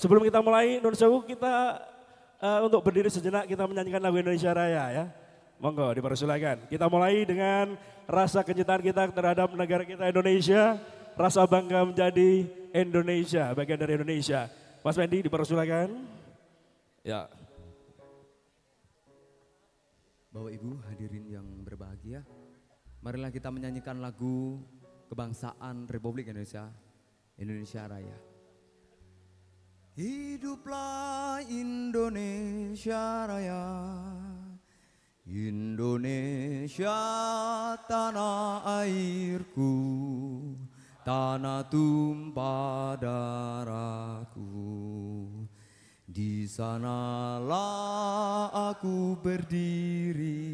sebelum kita mulai Nur Sewu kita uh, untuk berdiri sejenak kita menyanyikan lagu Indonesia Raya ya. Monggo dipersilakan. Kita mulai dengan rasa kecintaan kita terhadap negara kita Indonesia, rasa bangga menjadi Indonesia, bagian dari Indonesia. Mas Fendi dipersilakan. Ya. Bapak Ibu hadirin yang berbahagia, marilah kita menyanyikan lagu kebangsaan Republik Indonesia, Indonesia Raya. Hiduplah Indonesia Raya. Indonesia tanah airku, tanah tumpah darahku. Di sanalah aku berdiri,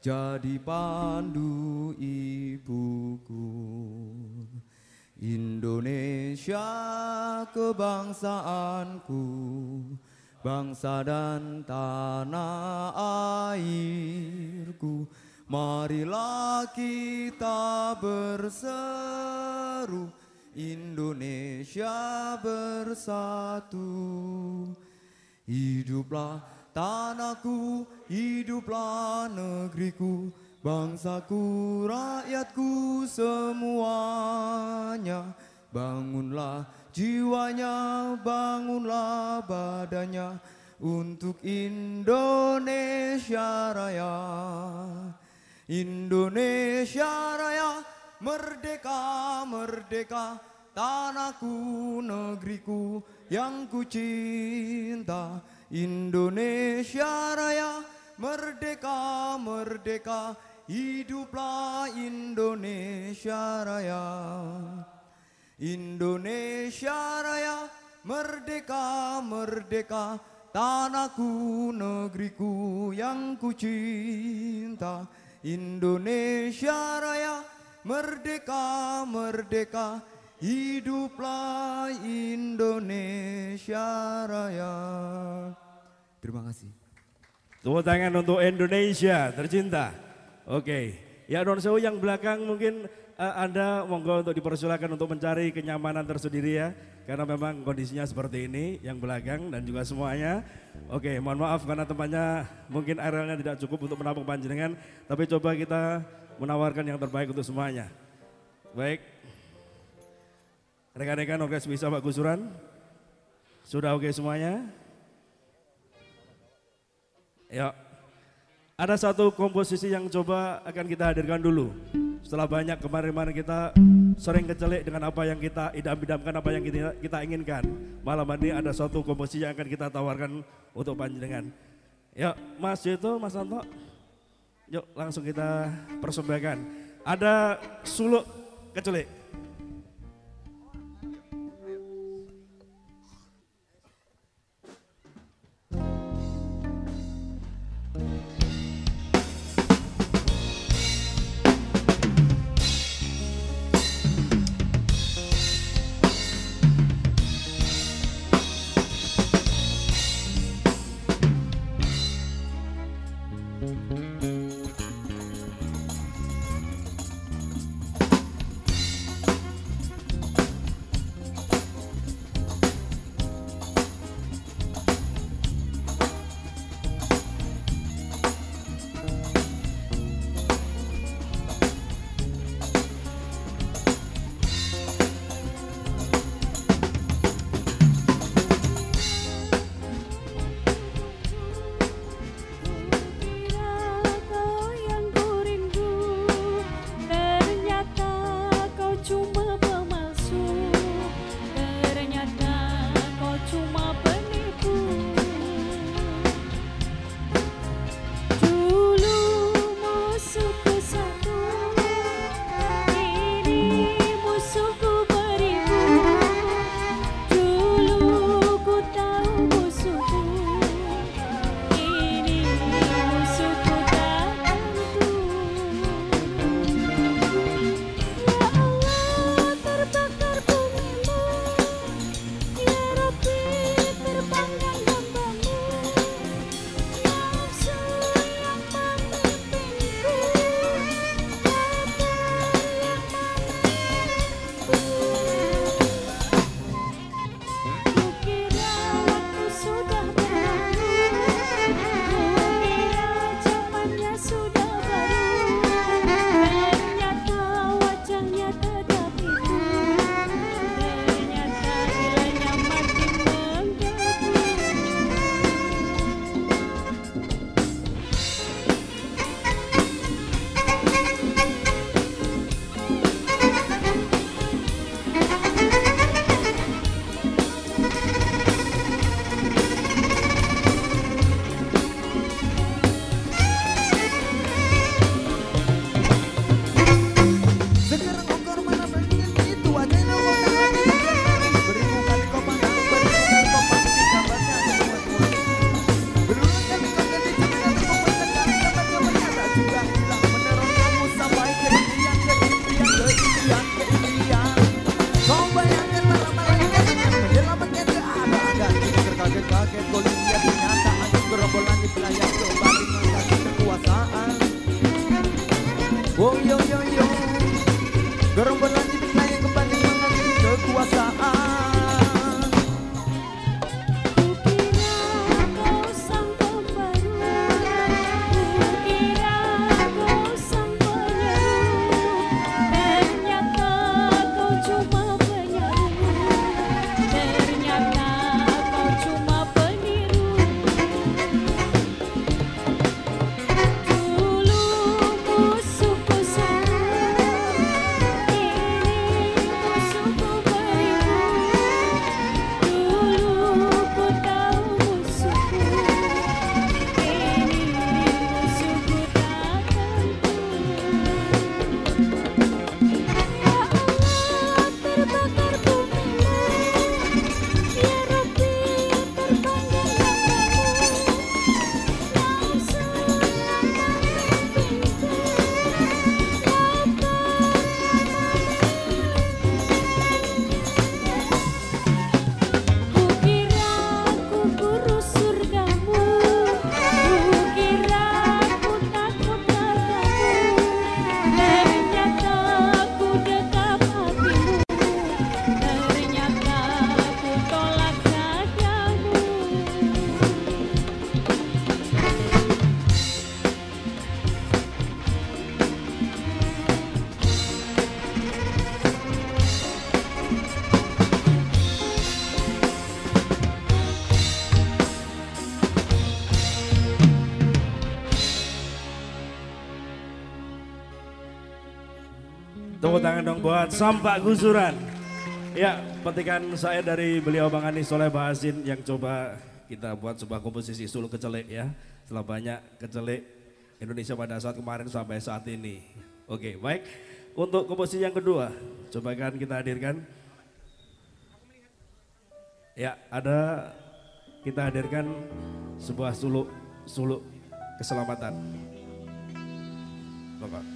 jadi pandu ibuku. Indonesia kebangsaanku, bangsa dan tanah airku. Marilah kita berseru, Indonesia bersatu. Hiduplah tanahku, hiduplah negeriku, bangsaku, rakyatku semuanya. Bangunlah jiwanya, bangunlah badannya untuk Indonesia Raya. Indonesia Raya, merdeka, merdeka, tanahku, negeriku yang ku cinta. Indonesia Raya, merdeka, merdeka, hiduplah Indonesia Raya. Indonesia Raya merdeka merdeka. Tanahku negeriku yang ku cinta Indonesia Raya merdeka merdeka. Hiduplah Indonesia Raya. Terima kasih. Tepuk tangan untuk Indonesia tercinta Oke ya Don Sewu yang belakang mungkin uh, Anda monggo untuk dipersilakan untuk mencari kenyamanan tersendiri ya. Karena memang kondisinya seperti ini, yang belakang dan juga semuanya. Oke, mohon maaf karena tempatnya mungkin arealnya tidak cukup untuk menampung panjenengan. Tapi coba kita menawarkan yang terbaik untuk semuanya. Baik. Rekan-rekan oke bisa Pak Gusuran? Sudah oke semuanya? Ya. Ada satu komposisi yang coba akan kita hadirkan dulu. Setelah banyak kemarin-kemarin kita sering kecelik dengan apa yang kita idam-idamkan, apa yang kita, kita inginkan. Malam ini ada suatu komposisi yang akan kita tawarkan untuk panjenengan. Ya, Mas Jito, Mas Santo, yuk langsung kita persembahkan. Ada suluk kecelik. Barat, Sampak gusuran. Ya, petikan saya dari beliau Bang Anies Soleh Bahasin yang coba kita buat sebuah komposisi suluk kecelek ya. Setelah banyak kecelek Indonesia pada saat kemarin sampai saat ini. Oke, baik. Untuk komposisi yang kedua, coba kan kita hadirkan. Ya, ada kita hadirkan sebuah suluk suluk keselamatan. Bapak.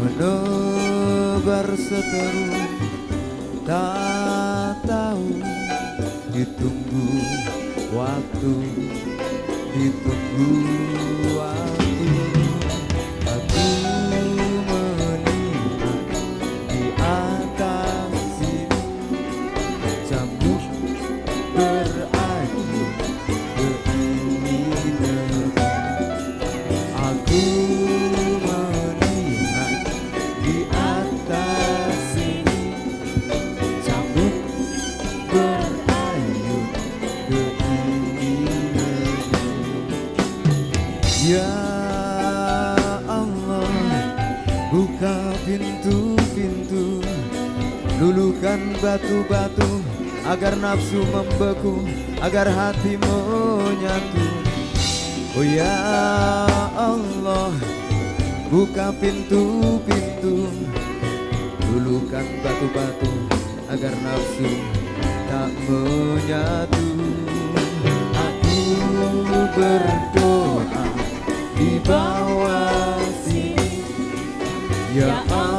menebar seteru tak tahu ditunggu waktu ditunggu Agar nafsu membeku Agar hati menyatu. Oh ya Allah Buka pintu-pintu. Luluhkan batu-batu Agar nafsu tak menyatu. Aku berdoa di bawah sini. Ya Allah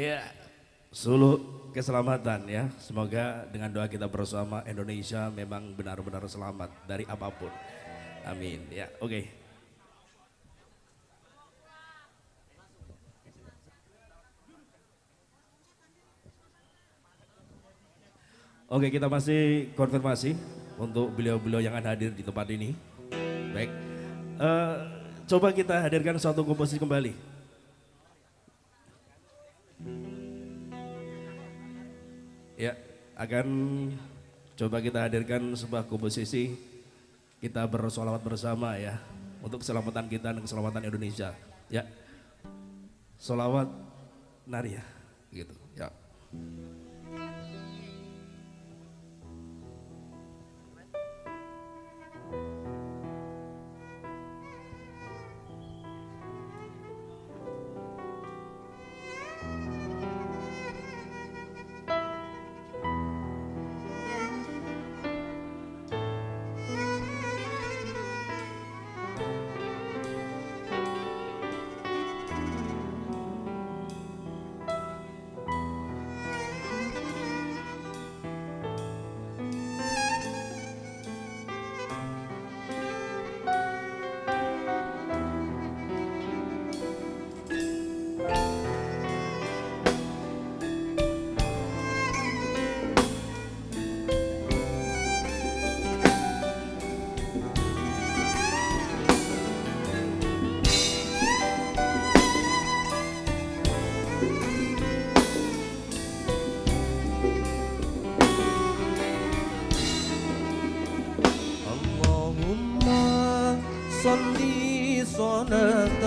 Iya, Sulu keselamatan ya. Semoga dengan doa kita bersama Indonesia memang benar-benar selamat dari apa pun. Amin. Ya, oke. Oke, kita masih konfirmasi untuk beliau-beliau yang ada hadir di tempat ini. Baik. Eh, coba kita hadirkan suatu komposisi kembali. Ya, akan coba kita hadirkan sebuah komposisi kita bersolawat bersama ya untuk keselamatan kita dan keselamatan Indonesia. Ya, solawat naria gitu. Ya. 做了。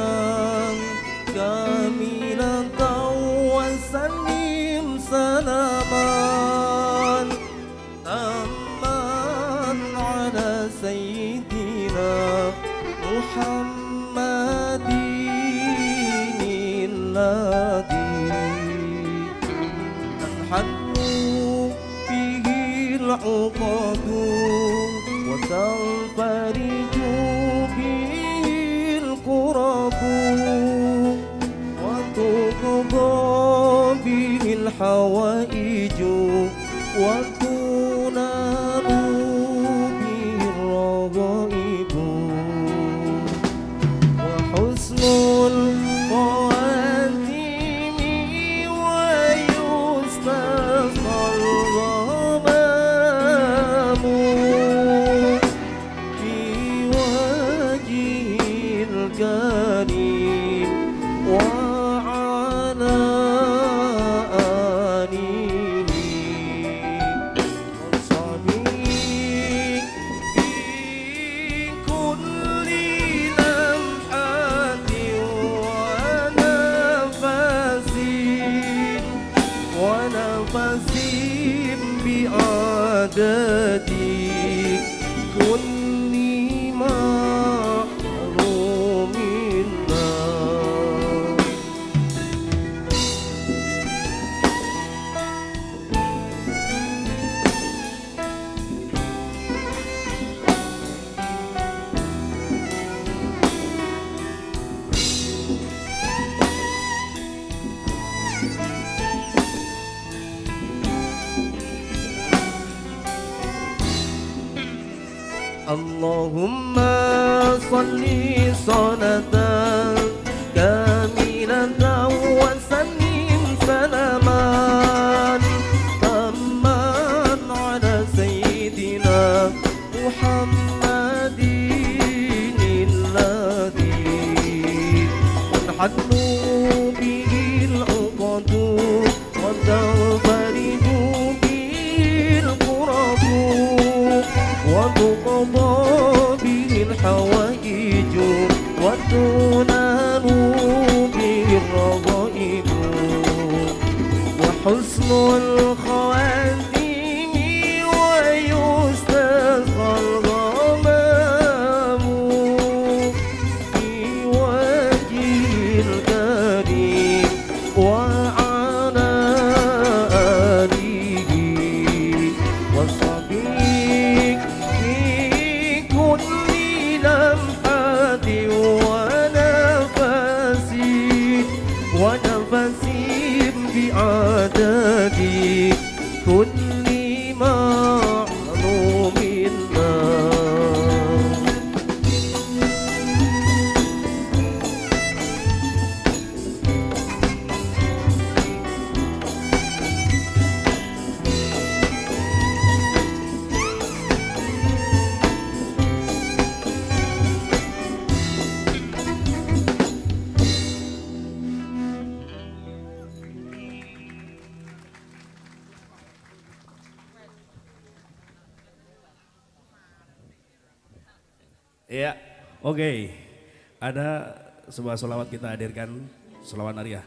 的。Oke. Ada sebuah solawat kita hadirkan, solawat Arya.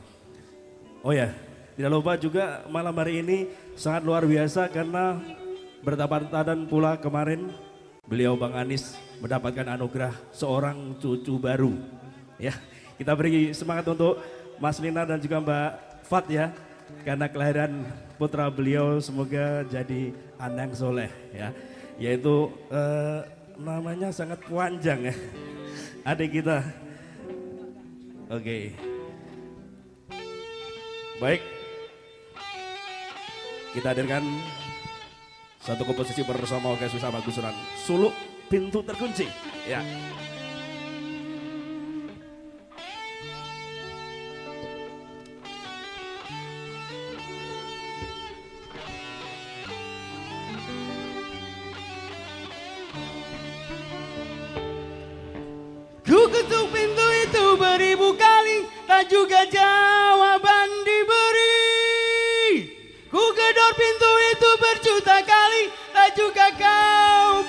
Oh ya, tidak lupa juga malam hari ini sangat luar biasa karena bertepatan pula kemarin beliau Bang Anis mendapatkan anugerah seorang cucu baru. Ya, kita beri semangat untuk Mas Lina dan juga Mbak Fat ya, karena kelahiran putra beliau semoga jadi anak soleh ya, yaitu eh, namanya sangat panjang ya, adik kita. Oke. Baik. Kita hadirkan satu komposisi bersama Orkes Wisama Gusuran. Suluk pintu terkunci. Ya. Tak juga jawaban diberi. Ku gedor pintu itu berjuta kali Tak juga kau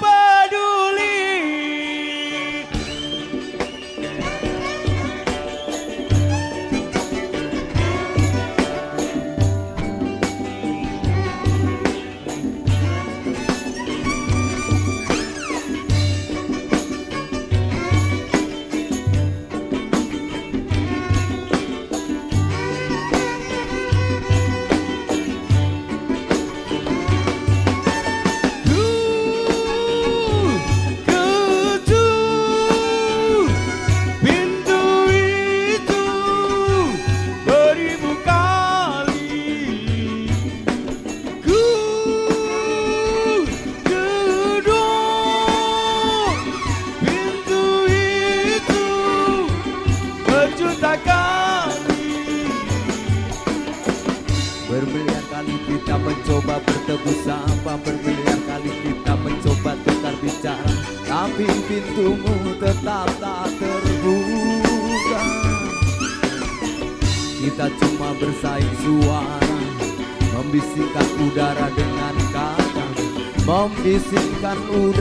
ficar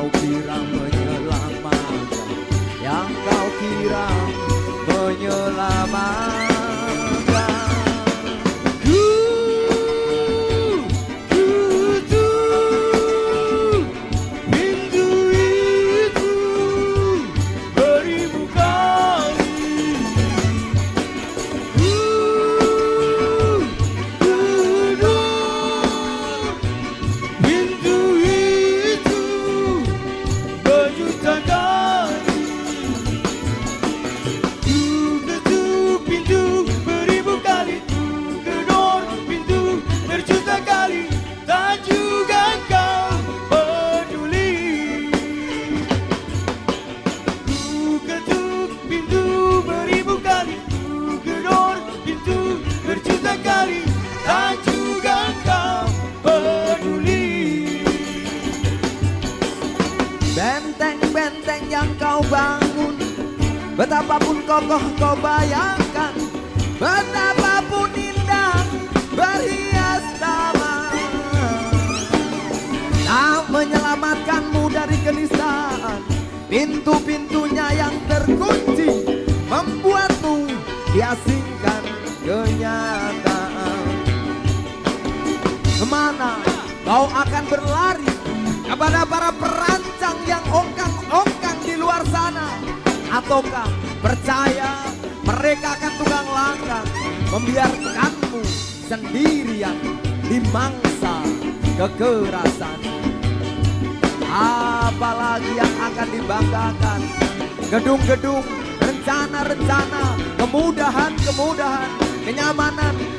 I'll be around.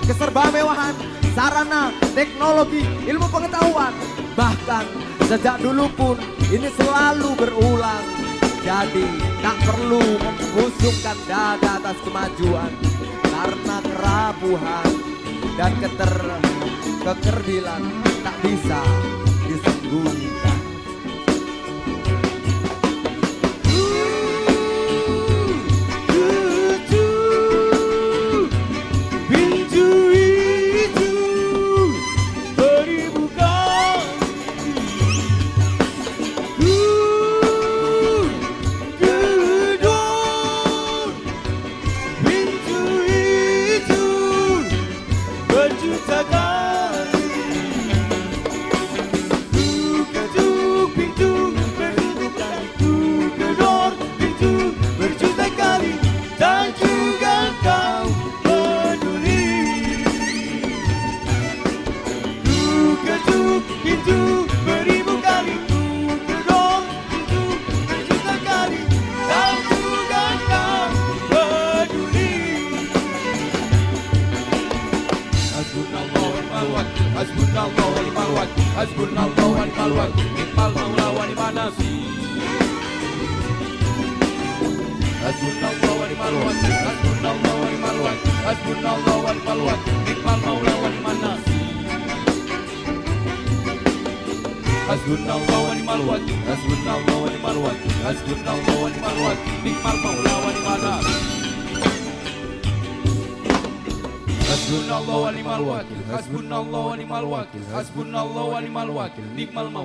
Keserba mewahan, sarana, teknologi, ilmu pengetahuan. Bahkan sejak dulu pun ini selalu berulang. Jadi tak perlu mengusungkan dada atas kemajuan karena kerapuhan dan keter kekerdilan tak bisa disembunyikan.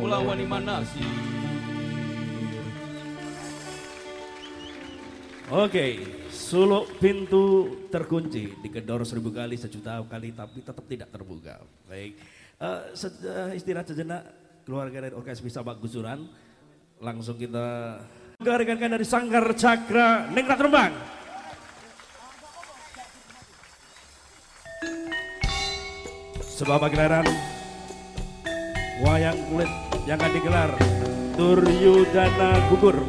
Mula wani manasi Oke, suluk pintu terkunci, dikedor seribu kali, sejuta kali, tapi tetap tidak terbuka. Baik, uh, se uh, istirahat sejenak, keluarga dari Orkes Bisa Pak Gusuran, langsung kita rekan dari Sanggar Cakra Ningrat Rembang. Sebab gelaran wayang kulit yang akan digelar Duryudana Gugur.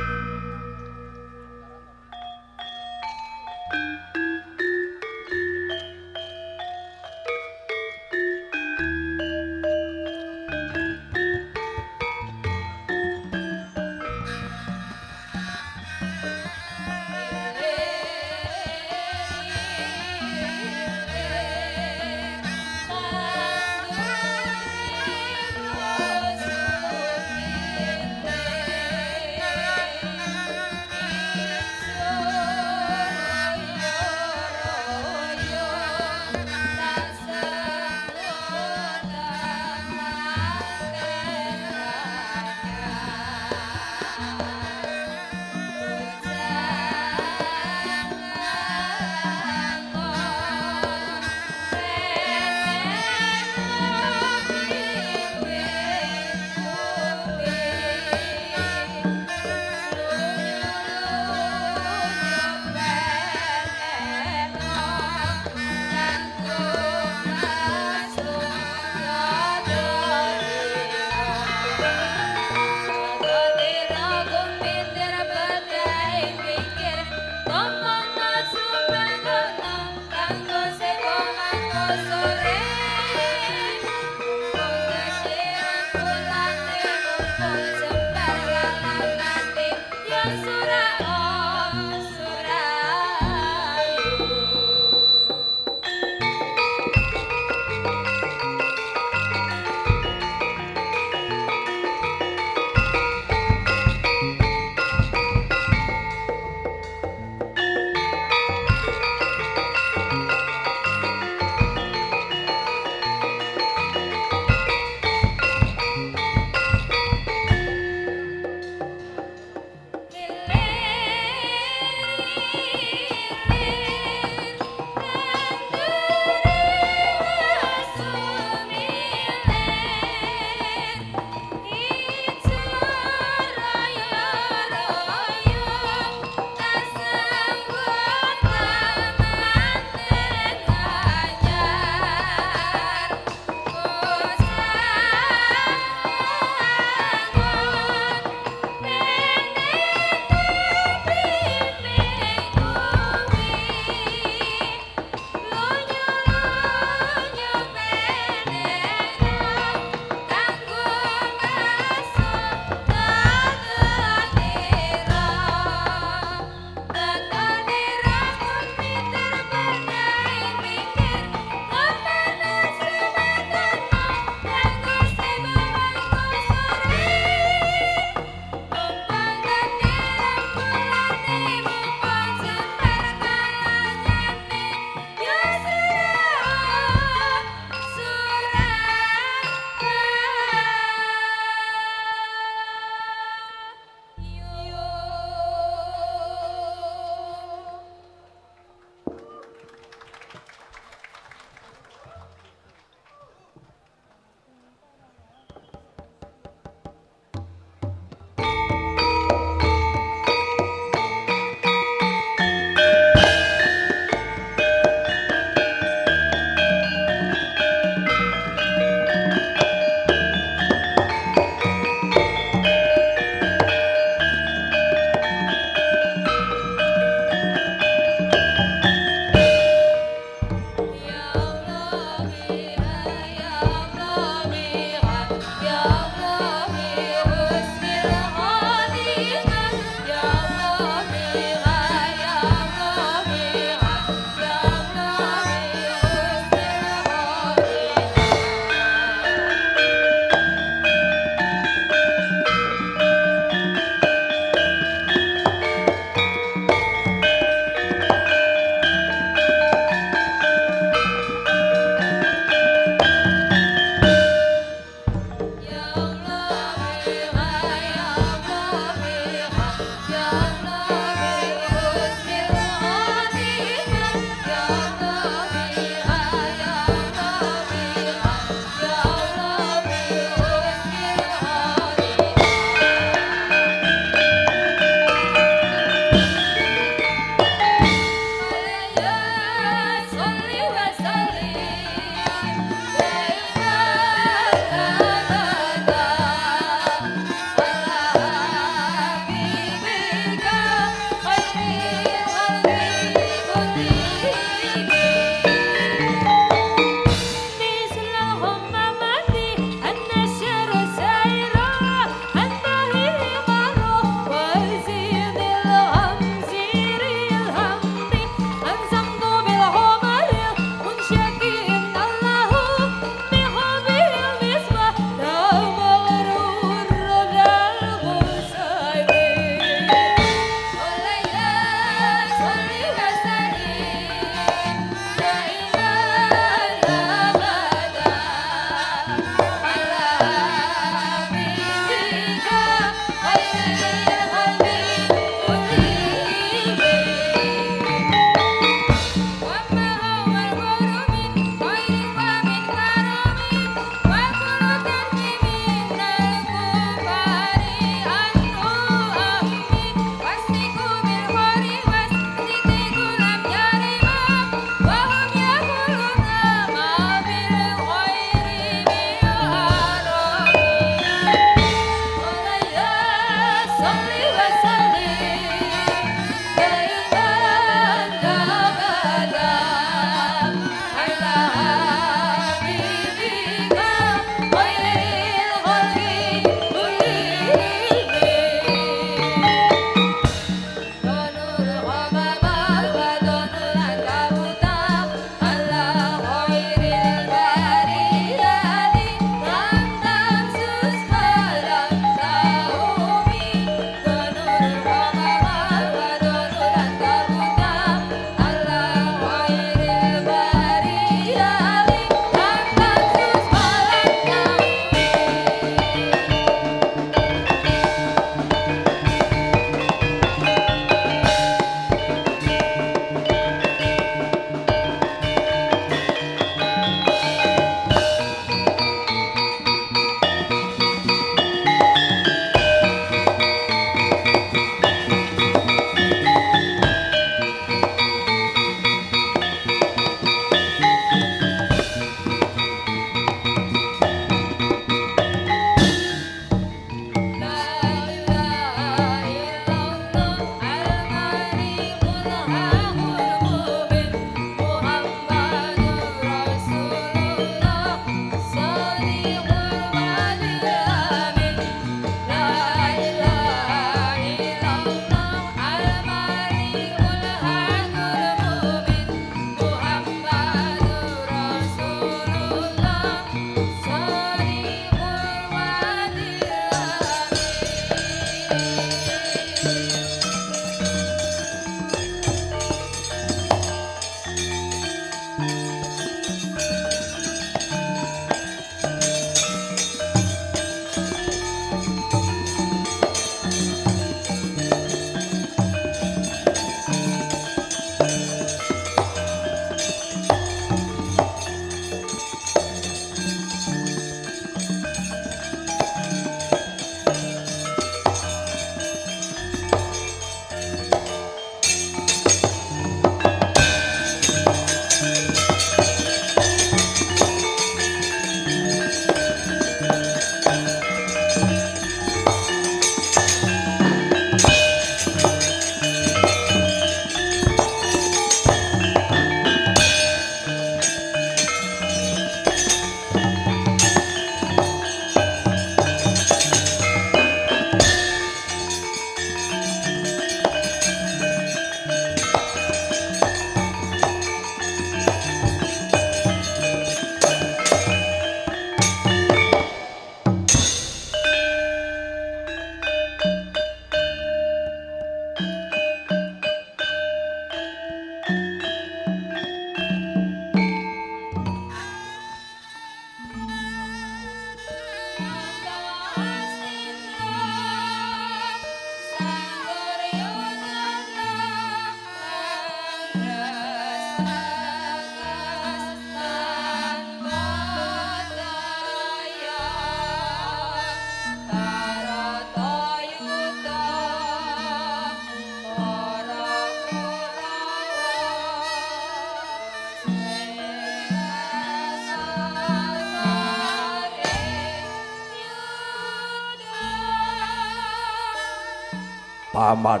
Paman.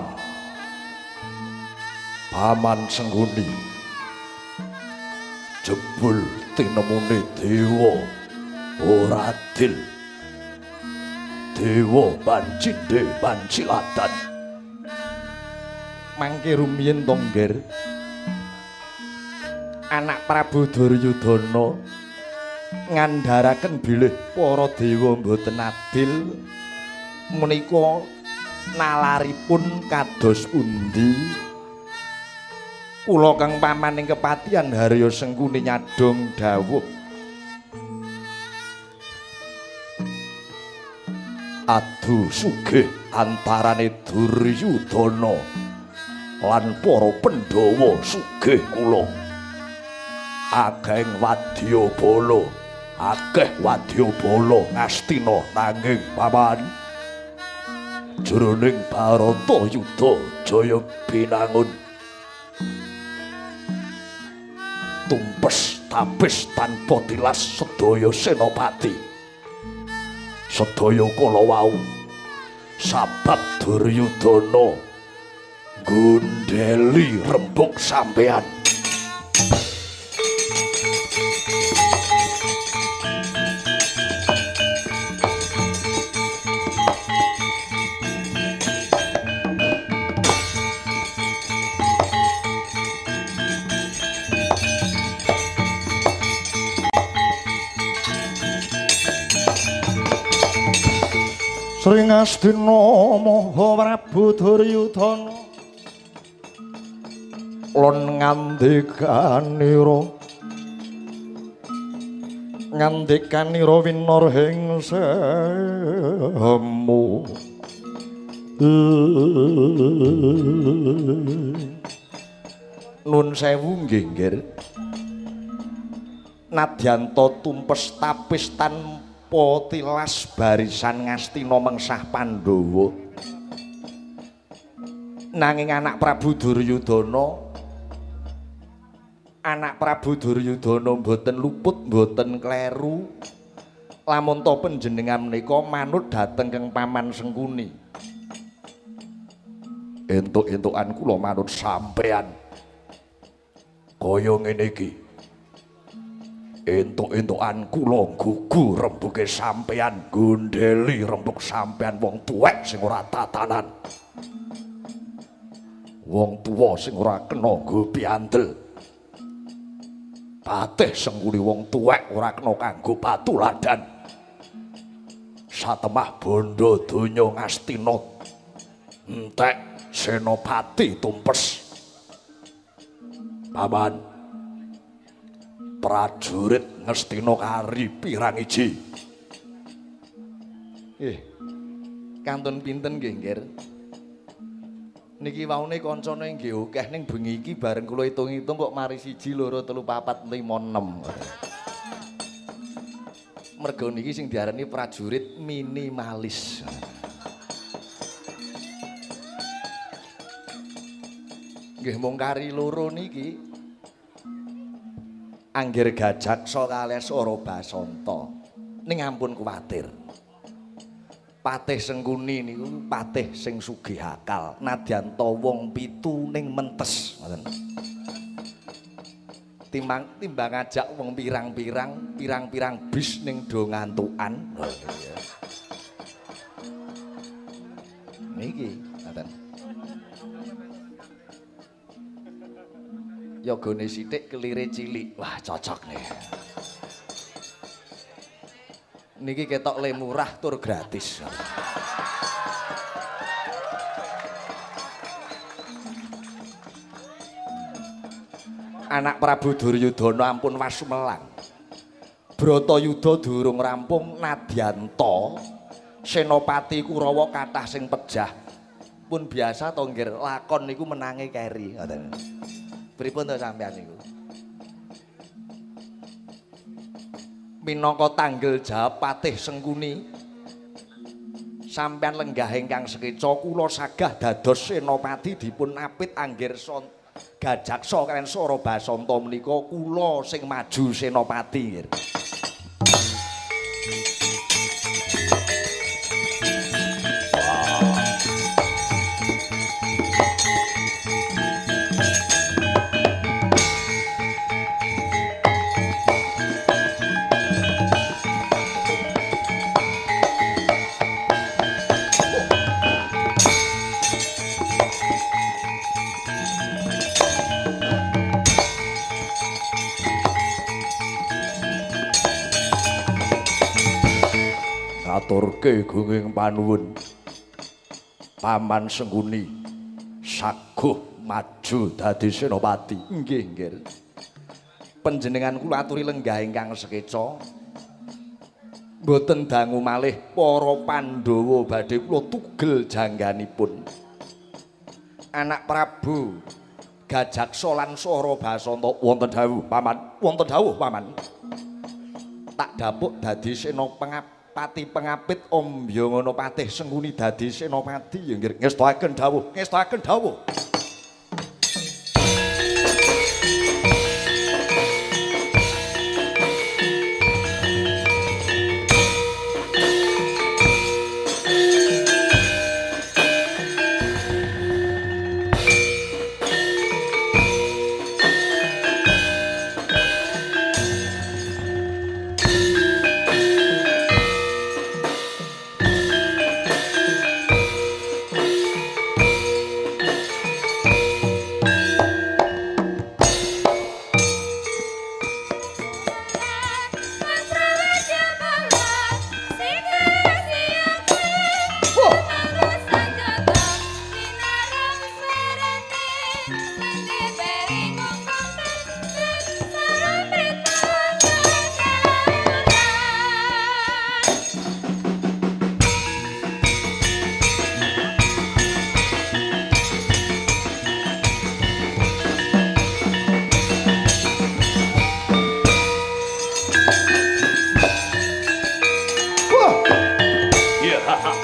Paman Sengguni. Jebul tinemune dewa ora adil dewa bancinde bancilatan. Mangke rumiyin tongger anak Prabu Duryudana ngandharaken bilih para dewa mboten adil. Menika nalaripun kados pundi? Kula kang pamaning kepatihan Harya Sengkuni nyadong dawuh. Adu sugih antarane Duryudana lan para Pandhawa sugih kula. Ageng wadyabala akeh wadyabala ngastina nanging paman jroning Barata yuda jaya binangun. Tumpes tapis tanpa tilas sedaya senopati. Sedaya kala wau. Sabab Duryudana. Gundeli rembug sampean Sring Astina Maha Prabu Duryudana. Lon ngandikanira ngandikanira winarhing semu. Nun sewu nggih, Nggir. Nadyanto tumpes tapis tanpa tilas barisan ngastina mengsah Pandhawa. Nanging anak Prabu Duryudana anak Prabu Duryudana mboten luput, mboten kleru. Lamun to panjenengan menika manut dhateng keng Paman Sengkuni. Entuk-entukan kula manut sampean. Kaya ngene iki. Entuk-entukan kula gugu rembuge sampean gundeli rembug sampean wong tuwek sing ora tatanan. Wong tuwa sing ora kena nggo piandel patih sengkuli wong tuwek ora kena kanggo patuladan. Satemah bondo donya ngastina entek senopati tumpes. Paman prajurit ngestina kari pirang iji. Eh, kantun pinten nggih, Nggir? Niki waune kancane nggih akeh ning bengi iki bareng kula hitung-hitung kok mari siji loro telu papat lima enem. Mergo niki sing diarani prajurit minimalis. Nggih mung kari loro niki Anggir Gajaksa kalias Ora Basanta. Ning ampun kuwatir. Patih Sengkuni niku patih sing sugih akal. Nadyan to wong pitu ning mentes, ngoten. Timbang timbang ngajak wong pirang-pirang, pirang-pirang bis ning do ngantukan. Niki, Yogane sithik kelire cilik. Wah, cocok nih. Niki ketok le murah tur gratis. Anak Prabu Duryudana ampun wasumelang. Bratayuda durung rampung Nadyanta Senopati Kurawa kathah sing pejah. Pun biasa to lakon niku menangi keri ngoten. Pripun to sampean niku? Minangka tanggel jawab Patih Sengkuni. Sampean lenggah ingkang sekeca kula sagah dados senopati dipun apit anggir son gajaksa kalian Sora Basanta menika kula sing maju senopati nggih. Ngaturke gunging panuwun Paman Sengkuni saguh maju dadi senopati. Nggih, nggih. Panjenengan kula aturi lenggah ingkang sekeca. Mboten dangu malih para Pandhawa badhe kula tugel jangganipun. Anak Prabu Gajaksa lan Sora Basanta wonten dawuh, Paman. Wonten dawuh, Paman. Tak dapuk dadi senopati pati pengapit Om Yongono Patih Sengkuni dadi senopati. Ya nggih ngestoaken dawuh. Ngestoaken dawuh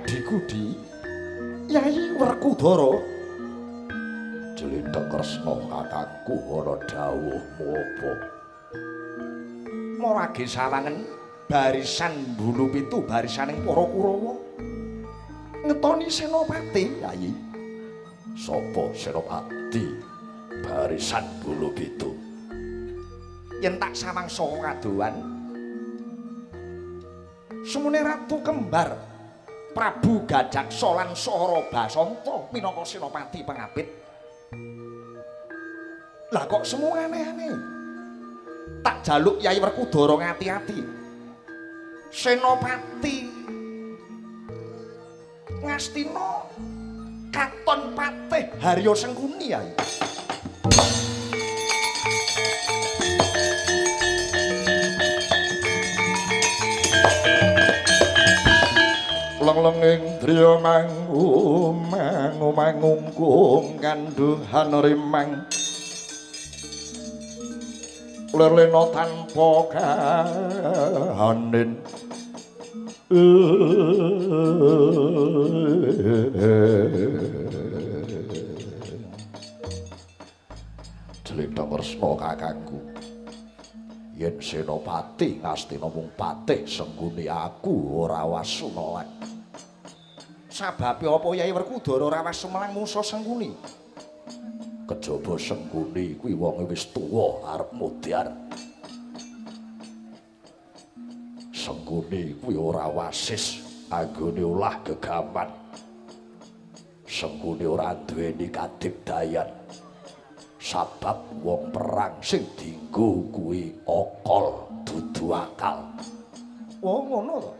adikku di Yai Werkudara. Jelita Kresna kakangku ana dawuhmu apa Morage sawangen barisan bulu pitu barisaning para Kurawa. Ngetoni senopati Yai. Sapa senopati barisan bulu pitu? Yen tak samangsa kadowan semune ratu kembar Prabu Gajaksa lan Sora Basanta minangka senopati pengapit. Lah kok semua aneh-aneh. Tak jaluk Yai Werkudara ngati-ati. Senopati Ngastina katon patih Harya Sengkuni Yai. Lenglenging driya mangu mangu mangungkung kanduhan rimang lerlena tanpa kahanin Kadang resna kakangku. Yen Senopati ngastina mung patih sengguni aku ora wasumelang. Sababe apa Yai Werkudara ora wasumelang musa sengguni? Kejaba sengguni kuwi wonge wis tuwa arep mudhar. Sengguni kuwi ora wasis anggone olah gegaman. Sengguni ora duweni kadipdayan. Sabab wong perang sing dienggo kuwi okol dudu akal. Oh ngono to.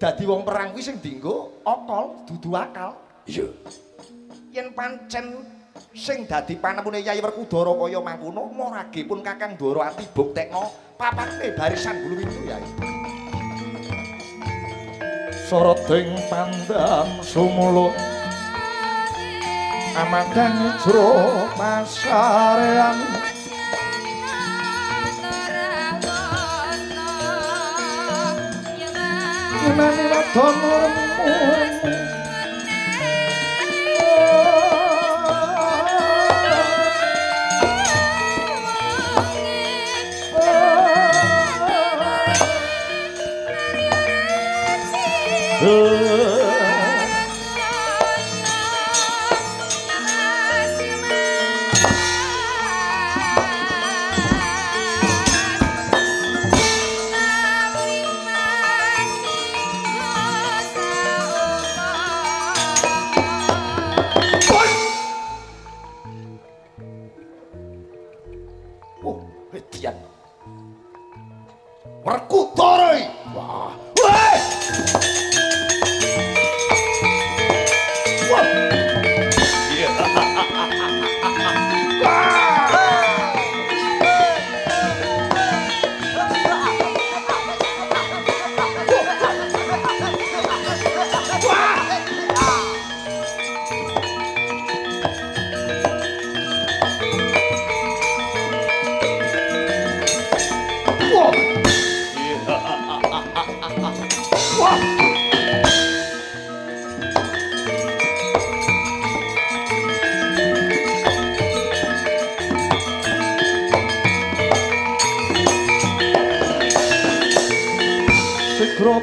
Dadi wong perang kuwi sing dienggo okol dudu akal. Iya. Yen pancen sing dadi panemune Yai Werkudara kaya mangkono, morage pun Kakang Dara ati buktekno papane barisan bulu itu Yai. Soroting pandang sumuluk amadang jro masarean imani wadon murmu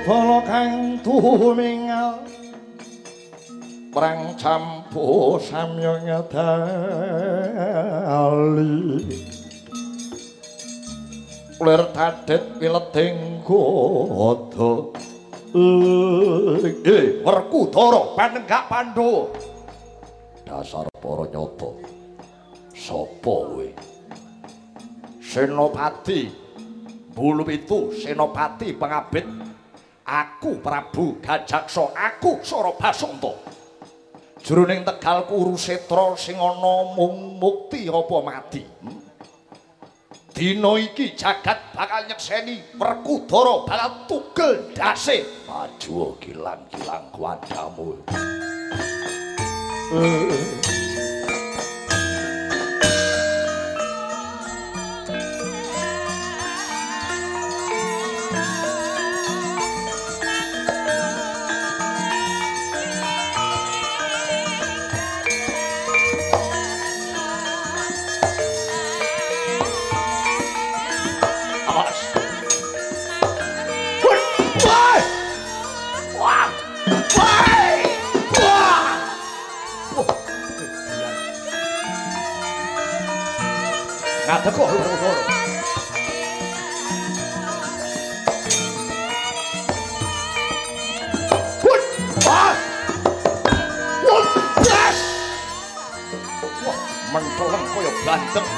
Bala kang tumingal Perang campu samya nyadali. Lir tadet wileding godo eh werkudara panenggak pandhawa dasar para nyata sapa kowe? Senopati. Bulu itu senopati pengabit. Aku prabu gajaksa aku sarabasanta jroning tegal kurusetra sing ana mung mukti apa mati? Hmm? Dino iki jagat bakal nyekseni Werkudara bakal tugel dase maju gilang-gilang kuadamu Wut! Wah! Wut! Yes! Wah, mentolong kaya banteng.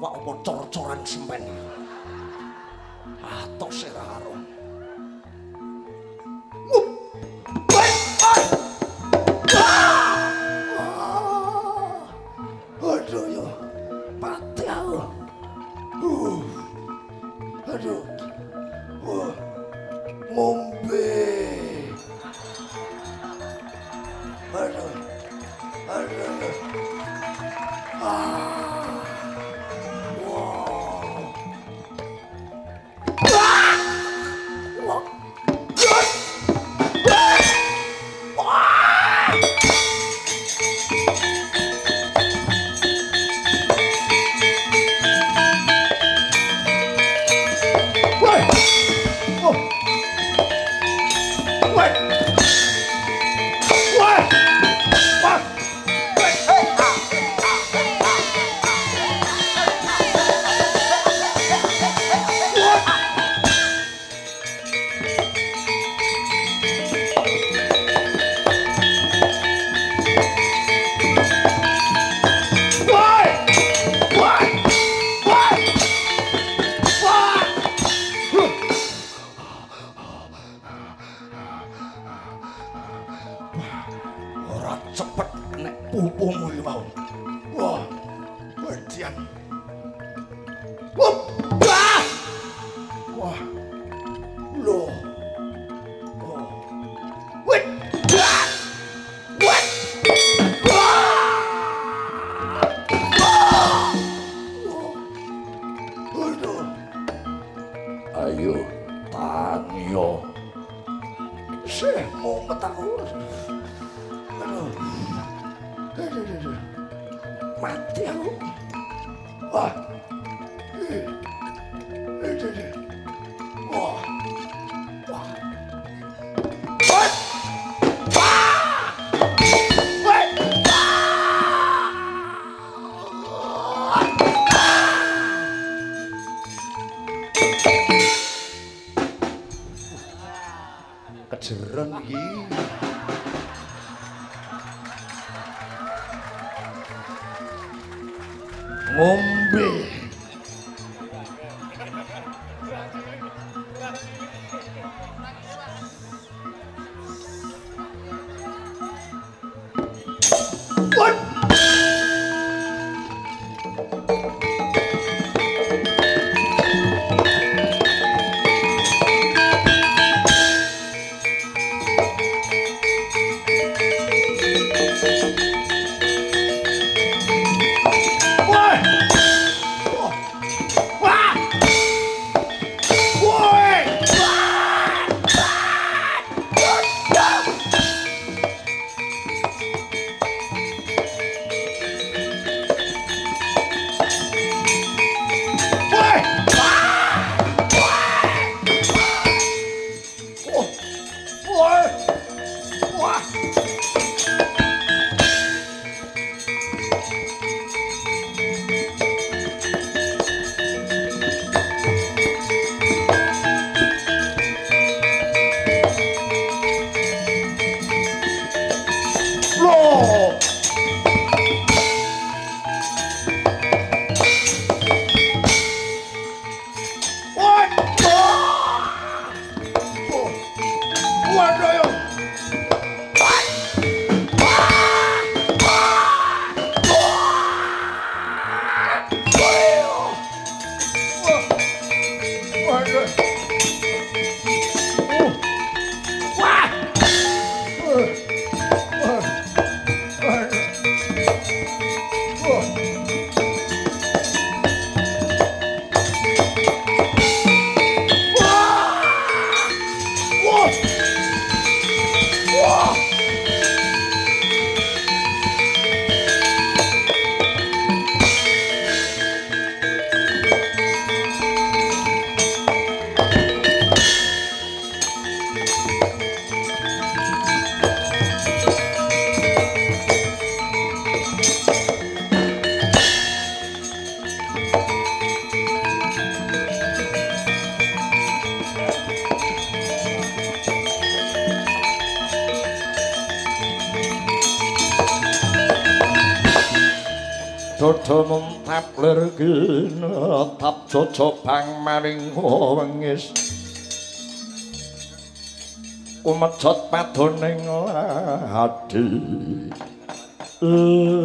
awak apa cor-coran semen. Atau serah arung. botava outro. Mateus. Ó. bang maring wengis umejot padoning ladi. Eh,